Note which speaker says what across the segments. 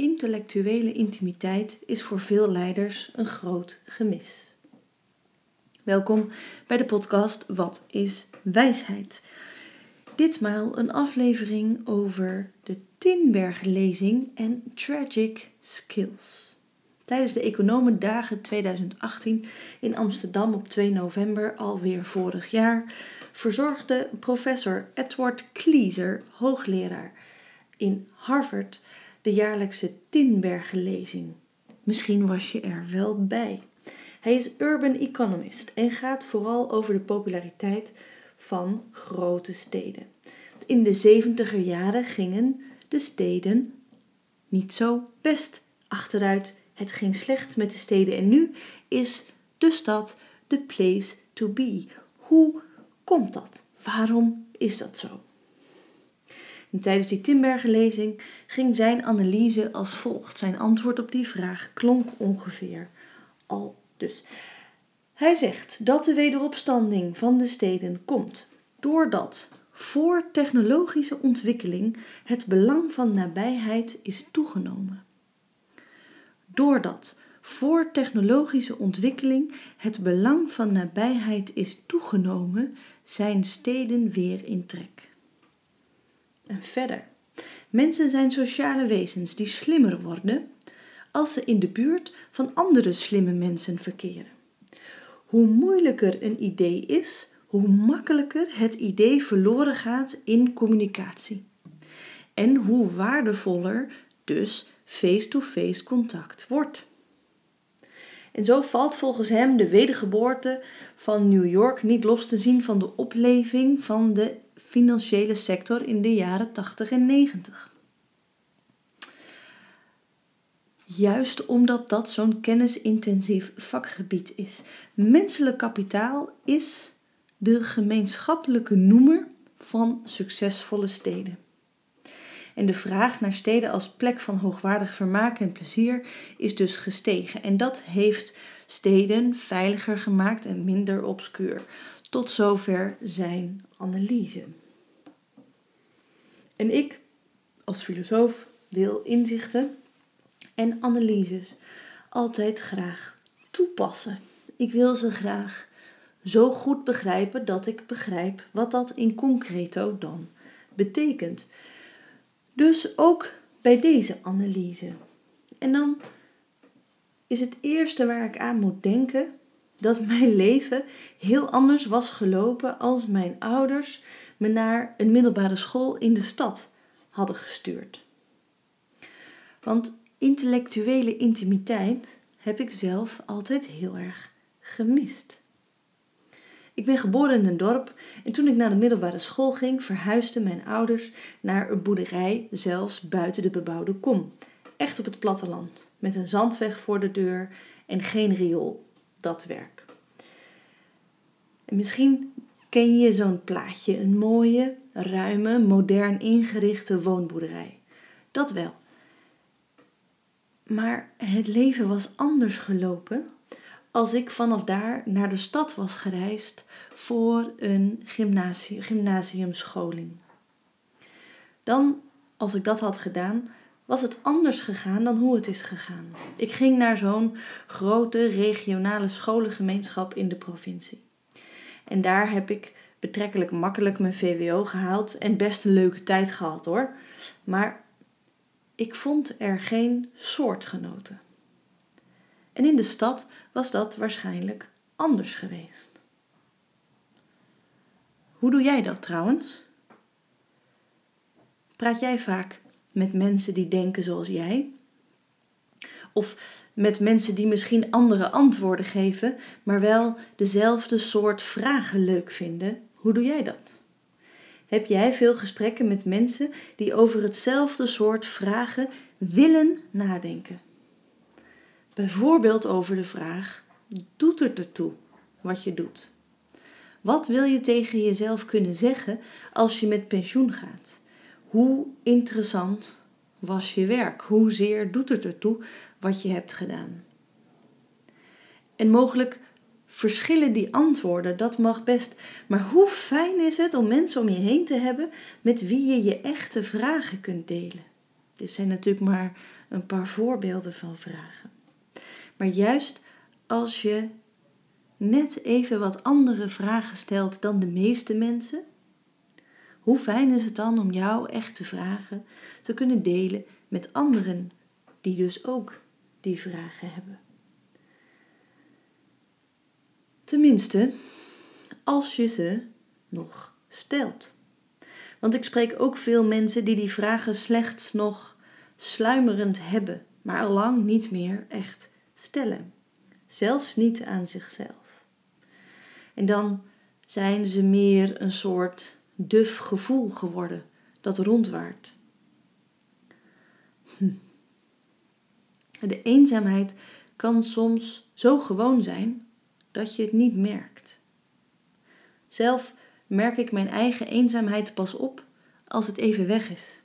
Speaker 1: Intellectuele intimiteit is voor veel leiders een groot gemis. Welkom bij de podcast Wat is wijsheid? Ditmaal een aflevering over de Tinberg-lezing en Tragic Skills. Tijdens de Economendagen 2018 in Amsterdam op 2 november, alweer vorig jaar, verzorgde professor Edward Kleeser, hoogleraar in Harvard, de jaarlijkse Tinbergen-lezing. Misschien was je er wel bij. Hij is urban economist en gaat vooral over de populariteit van grote steden. In de 70 jaren gingen de steden niet zo best achteruit. Het ging slecht met de steden en nu is de stad de place to be. Hoe komt dat? Waarom is dat zo? En tijdens die Timbergen-lezing ging zijn analyse als volgt. Zijn antwoord op die vraag klonk ongeveer al dus. Hij zegt dat de wederopstanding van de steden komt doordat voor technologische ontwikkeling het belang van nabijheid is toegenomen. Doordat voor technologische ontwikkeling het belang van nabijheid is toegenomen, zijn steden weer in trek. En verder. Mensen zijn sociale wezens die slimmer worden als ze in de buurt van andere slimme mensen verkeren. Hoe moeilijker een idee is, hoe makkelijker het idee verloren gaat in communicatie. En hoe waardevoller dus face-to-face contact wordt. En zo valt volgens hem de wedergeboorte van New York niet los te zien van de opleving van de financiële sector in de jaren 80 en 90. Juist omdat dat zo'n kennisintensief vakgebied is. Menselijk kapitaal is de gemeenschappelijke noemer van succesvolle steden. En de vraag naar steden als plek van hoogwaardig vermaak en plezier is dus gestegen. En dat heeft steden veiliger gemaakt en minder obscuur. Tot zover zijn analyse. En ik, als filosoof, wil inzichten en analyses altijd graag toepassen. Ik wil ze graag zo goed begrijpen dat ik begrijp wat dat in concreto dan betekent. Dus ook bij deze analyse. En dan is het eerste waar ik aan moet denken dat mijn leven heel anders was gelopen als mijn ouders me naar een middelbare school in de stad hadden gestuurd. Want intellectuele intimiteit heb ik zelf altijd heel erg gemist. Ik ben geboren in een dorp en toen ik naar de middelbare school ging, verhuisden mijn ouders naar een boerderij, zelfs buiten de bebouwde kom. Echt op het platteland, met een zandweg voor de deur en geen riool. Dat werk. En misschien ken je zo'n plaatje, een mooie, ruime, modern ingerichte woonboerderij. Dat wel. Maar het leven was anders gelopen als ik vanaf daar naar de stad was gereisd voor een gymnasium, gymnasiumscholing. Dan, als ik dat had gedaan, was het anders gegaan dan hoe het is gegaan. Ik ging naar zo'n grote regionale scholengemeenschap in de provincie. En daar heb ik betrekkelijk makkelijk mijn VWO gehaald en best een leuke tijd gehad hoor. Maar ik vond er geen soortgenoten. En in de stad was dat waarschijnlijk anders geweest. Hoe doe jij dat trouwens? Praat jij vaak met mensen die denken zoals jij? Of met mensen die misschien andere antwoorden geven, maar wel dezelfde soort vragen leuk vinden? Hoe doe jij dat? Heb jij veel gesprekken met mensen die over hetzelfde soort vragen willen nadenken? Bijvoorbeeld over de vraag: doet het ertoe wat je doet? Wat wil je tegen jezelf kunnen zeggen als je met pensioen gaat? Hoe interessant was je werk? Hoezeer doet het ertoe wat je hebt gedaan? En mogelijk verschillen die antwoorden, dat mag best. Maar hoe fijn is het om mensen om je heen te hebben met wie je je echte vragen kunt delen? Dit zijn natuurlijk maar een paar voorbeelden van vragen. Maar juist als je net even wat andere vragen stelt dan de meeste mensen, hoe fijn is het dan om jouw echte vragen te kunnen delen met anderen die dus ook die vragen hebben? Tenminste, als je ze nog stelt. Want ik spreek ook veel mensen die die vragen slechts nog sluimerend hebben, maar al lang niet meer echt stellen. Zelfs niet aan zichzelf. En dan zijn ze meer een soort duf gevoel geworden dat rondwaart. Hm. De eenzaamheid kan soms zo gewoon zijn dat je het niet merkt. Zelf merk ik mijn eigen eenzaamheid pas op als het even weg is.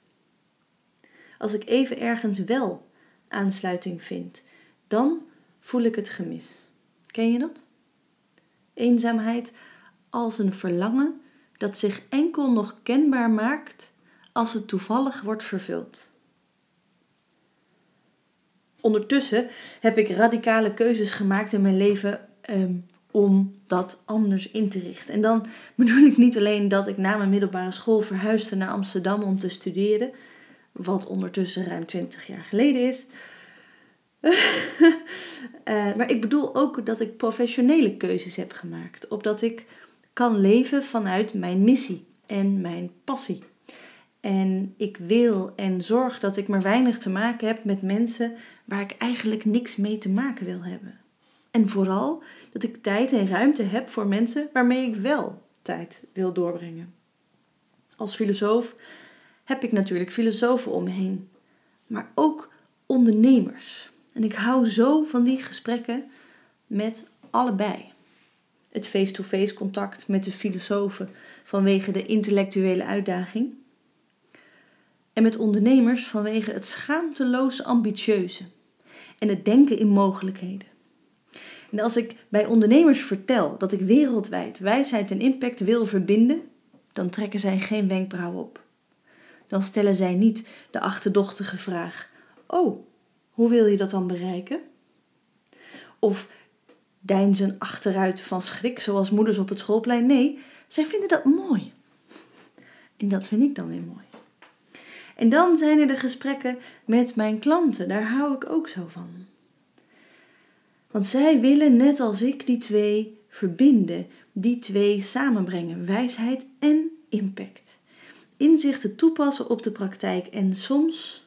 Speaker 1: Als ik even ergens wel aansluiting vind, dan voel ik het gemis. Ken je dat? Eenzaamheid als een verlangen dat zich enkel nog kenbaar maakt als het toevallig wordt vervuld. Ondertussen heb ik radicale keuzes gemaakt in mijn leven um, om dat anders in te richten. En dan bedoel ik niet alleen dat ik na mijn middelbare school verhuisde naar Amsterdam om te studeren, wat ondertussen ruim 20 jaar geleden is. uh, maar ik bedoel ook dat ik professionele keuzes heb gemaakt, opdat ik kan leven vanuit mijn missie en mijn passie. En ik wil en zorg dat ik maar weinig te maken heb met mensen waar ik eigenlijk niks mee te maken wil hebben. En vooral dat ik tijd en ruimte heb voor mensen waarmee ik wel tijd wil doorbrengen. Als filosoof heb ik natuurlijk filosofen om me heen, maar ook ondernemers. En ik hou zo van die gesprekken met allebei. Het face-to-face contact met de filosofen vanwege de intellectuele uitdaging. En met ondernemers vanwege het schaamteloos ambitieuze en het denken in mogelijkheden. En als ik bij ondernemers vertel dat ik wereldwijd wijsheid en impact wil verbinden, dan trekken zij geen wenkbrauw op. Dan stellen zij niet de achterdochtige vraag: Oh, hoe wil je dat dan bereiken? Of deinzen achteruit van schrik, zoals moeders op het schoolplein. Nee, zij vinden dat mooi. En dat vind ik dan weer mooi. En dan zijn er de gesprekken met mijn klanten, daar hou ik ook zo van. Want zij willen, net als ik, die twee verbinden, die twee samenbrengen: wijsheid en impact. Inzichten toepassen op de praktijk en soms,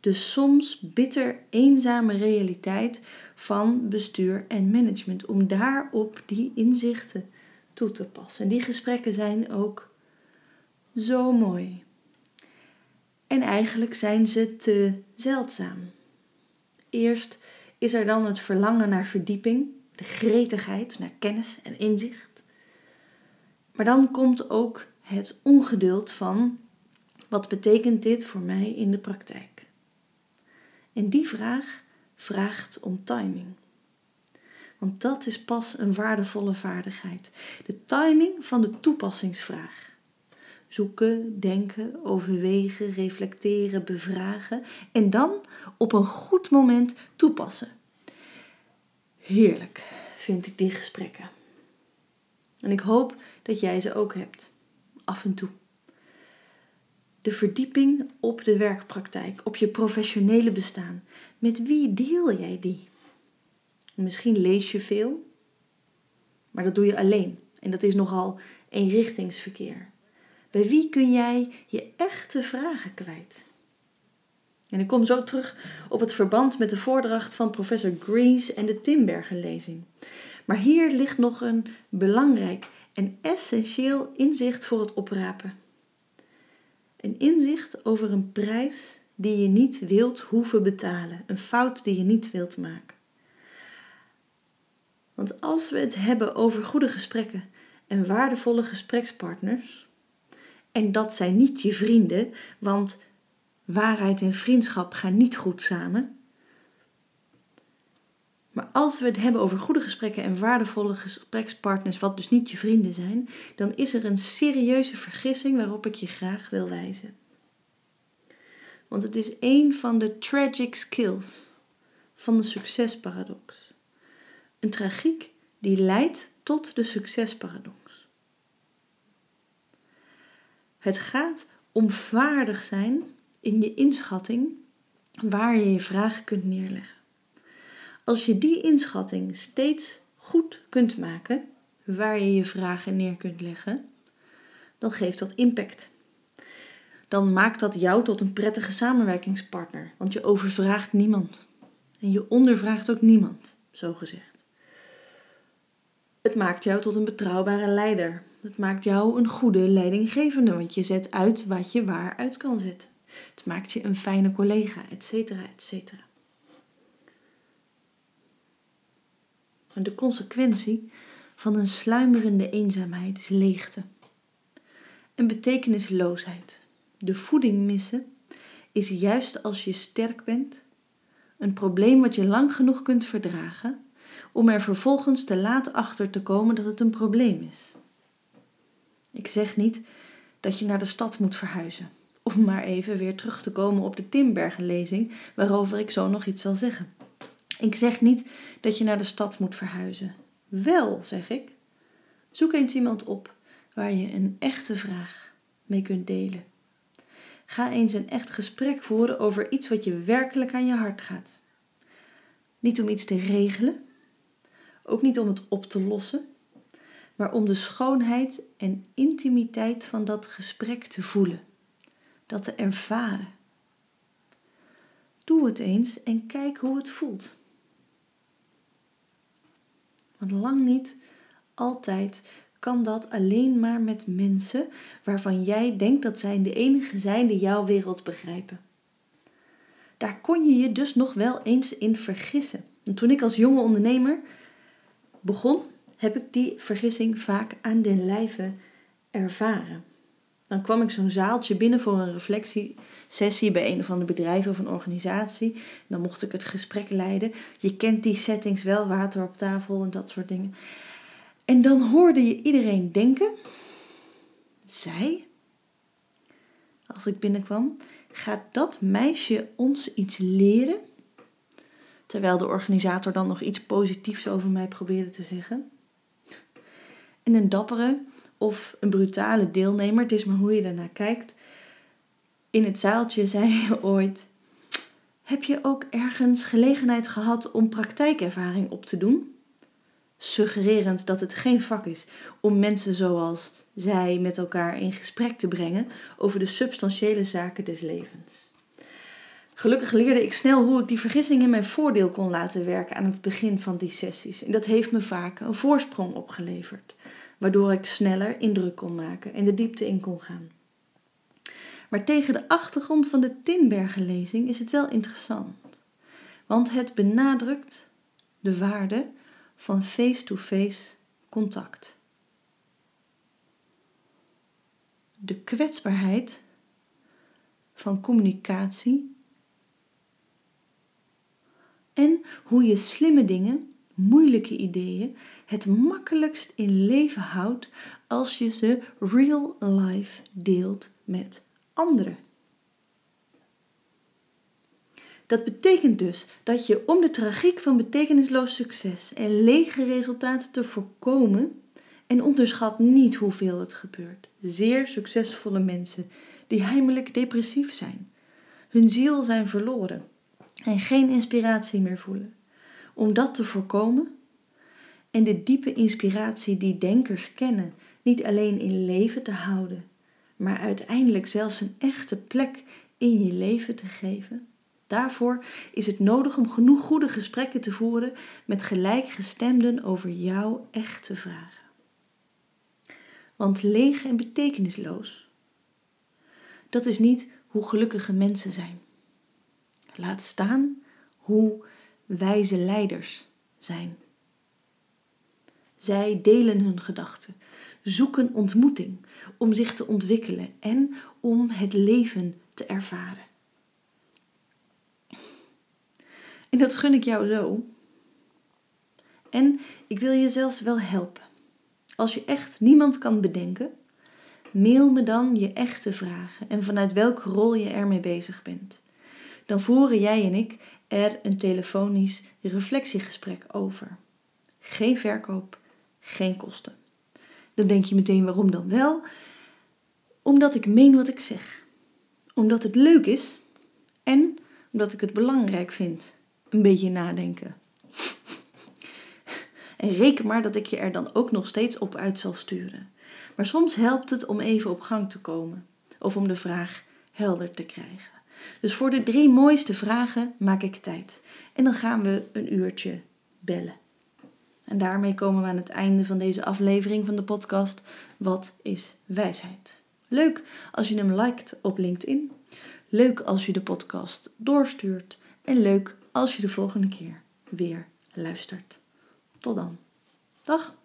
Speaker 1: de soms bitter eenzame realiteit van bestuur en management, om daarop die inzichten toe te passen. En die gesprekken zijn ook zo mooi. En eigenlijk zijn ze te zeldzaam. Eerst is er dan het verlangen naar verdieping, de gretigheid naar kennis en inzicht. Maar dan komt ook het ongeduld van wat betekent dit voor mij in de praktijk? En die vraag vraagt om timing. Want dat is pas een waardevolle vaardigheid. De timing van de toepassingsvraag. Zoeken, denken, overwegen, reflecteren, bevragen en dan op een goed moment toepassen. Heerlijk vind ik die gesprekken. En ik hoop dat jij ze ook hebt, af en toe. De verdieping op de werkpraktijk, op je professionele bestaan. Met wie deel jij die? Misschien lees je veel, maar dat doe je alleen. En dat is nogal eenrichtingsverkeer. Bij wie kun jij je echte vragen kwijt? En ik kom zo terug op het verband met de voordracht van professor Grease en de Timbergen-lezing. Maar hier ligt nog een belangrijk en essentieel inzicht voor het oprapen. Een inzicht over een prijs die je niet wilt hoeven betalen, een fout die je niet wilt maken. Want als we het hebben over goede gesprekken en waardevolle gesprekspartners, en dat zijn niet je vrienden, want waarheid en vriendschap gaan niet goed samen. Maar als we het hebben over goede gesprekken en waardevolle gesprekspartners, wat dus niet je vrienden zijn, dan is er een serieuze vergissing waarop ik je graag wil wijzen. Want het is een van de tragic skills van de succesparadox. Een tragiek die leidt tot de succesparadox. Het gaat om vaardig zijn in je inschatting waar je je vraag kunt neerleggen. Als je die inschatting steeds goed kunt maken, waar je je vragen neer kunt leggen, dan geeft dat impact. Dan maakt dat jou tot een prettige samenwerkingspartner, want je overvraagt niemand. En je ondervraagt ook niemand, zo gezegd. Het maakt jou tot een betrouwbare leider. Het maakt jou een goede leidinggevende, want je zet uit wat je waar uit kan zetten. Het maakt je een fijne collega, et cetera, et cetera. De consequentie van een sluimerende eenzaamheid is leegte en betekenisloosheid. De voeding missen is juist als je sterk bent een probleem wat je lang genoeg kunt verdragen om er vervolgens te laat achter te komen dat het een probleem is. Ik zeg niet dat je naar de stad moet verhuizen, om maar even weer terug te komen op de Timbergenlezing, waarover ik zo nog iets zal zeggen. Ik zeg niet dat je naar de stad moet verhuizen. Wel, zeg ik, zoek eens iemand op waar je een echte vraag mee kunt delen. Ga eens een echt gesprek voeren over iets wat je werkelijk aan je hart gaat. Niet om iets te regelen, ook niet om het op te lossen, maar om de schoonheid en intimiteit van dat gesprek te voelen, dat te ervaren. Doe het eens en kijk hoe het voelt. Want lang niet altijd kan dat alleen maar met mensen waarvan jij denkt dat zij de enige zijn die jouw wereld begrijpen. Daar kon je je dus nog wel eens in vergissen. En toen ik als jonge ondernemer begon, heb ik die vergissing vaak aan den lijve ervaren. Dan kwam ik zo'n zaaltje binnen voor een reflectiesessie bij een of ander bedrijf of een organisatie. Dan mocht ik het gesprek leiden. Je kent die settings wel, water op tafel en dat soort dingen. En dan hoorde je iedereen denken: zij, als ik binnenkwam, gaat dat meisje ons iets leren? Terwijl de organisator dan nog iets positiefs over mij probeerde te zeggen. En een dappere of een brutale deelnemer, het is maar hoe je daarnaar kijkt, in het zaaltje zei je ooit: Heb je ook ergens gelegenheid gehad om praktijkervaring op te doen? suggererend dat het geen vak is om mensen zoals zij met elkaar in gesprek te brengen over de substantiële zaken des levens. Gelukkig leerde ik snel hoe ik die vergissing in mijn voordeel kon laten werken aan het begin van die sessies. En dat heeft me vaak een voorsprong opgeleverd, waardoor ik sneller indruk kon maken en de diepte in kon gaan. Maar tegen de achtergrond van de Tinbergenlezing is het wel interessant, want het benadrukt de waarde van face-to-face contact. De kwetsbaarheid van communicatie en hoe je slimme dingen, moeilijke ideeën, het makkelijkst in leven houdt als je ze real life deelt met anderen. Dat betekent dus dat je om de tragiek van betekenisloos succes en lege resultaten te voorkomen, en onderschat niet hoeveel het gebeurt, zeer succesvolle mensen die heimelijk depressief zijn, hun ziel zijn verloren en geen inspiratie meer voelen. Om dat te voorkomen en de diepe inspiratie die denkers kennen niet alleen in leven te houden, maar uiteindelijk zelfs een echte plek in je leven te geven, Daarvoor is het nodig om genoeg goede gesprekken te voeren met gelijkgestemden over jouw echte vragen. Want leeg en betekenisloos, dat is niet hoe gelukkige mensen zijn. Laat staan hoe wijze leiders zijn. Zij delen hun gedachten, zoeken ontmoeting om zich te ontwikkelen en om het leven te ervaren. En dat gun ik jou zo. En ik wil je zelfs wel helpen. Als je echt niemand kan bedenken, Mail me dan je echte vragen en vanuit welke rol je ermee bezig bent. Dan voeren jij en ik er een telefonisch reflectiegesprek over. Geen verkoop, geen kosten. Dan denk je meteen waarom dan wel? Omdat ik meen wat ik zeg. Omdat het leuk is en omdat ik het belangrijk vind. Een beetje nadenken. En reken maar dat ik je er dan ook nog steeds op uit zal sturen. Maar soms helpt het om even op gang te komen of om de vraag helder te krijgen. Dus voor de drie mooiste vragen maak ik tijd. En dan gaan we een uurtje bellen. En daarmee komen we aan het einde van deze aflevering van de podcast Wat is wijsheid? Leuk als je hem liked op LinkedIn. Leuk als je de podcast doorstuurt. En leuk als je de volgende keer weer luistert. Tot dan. Dag.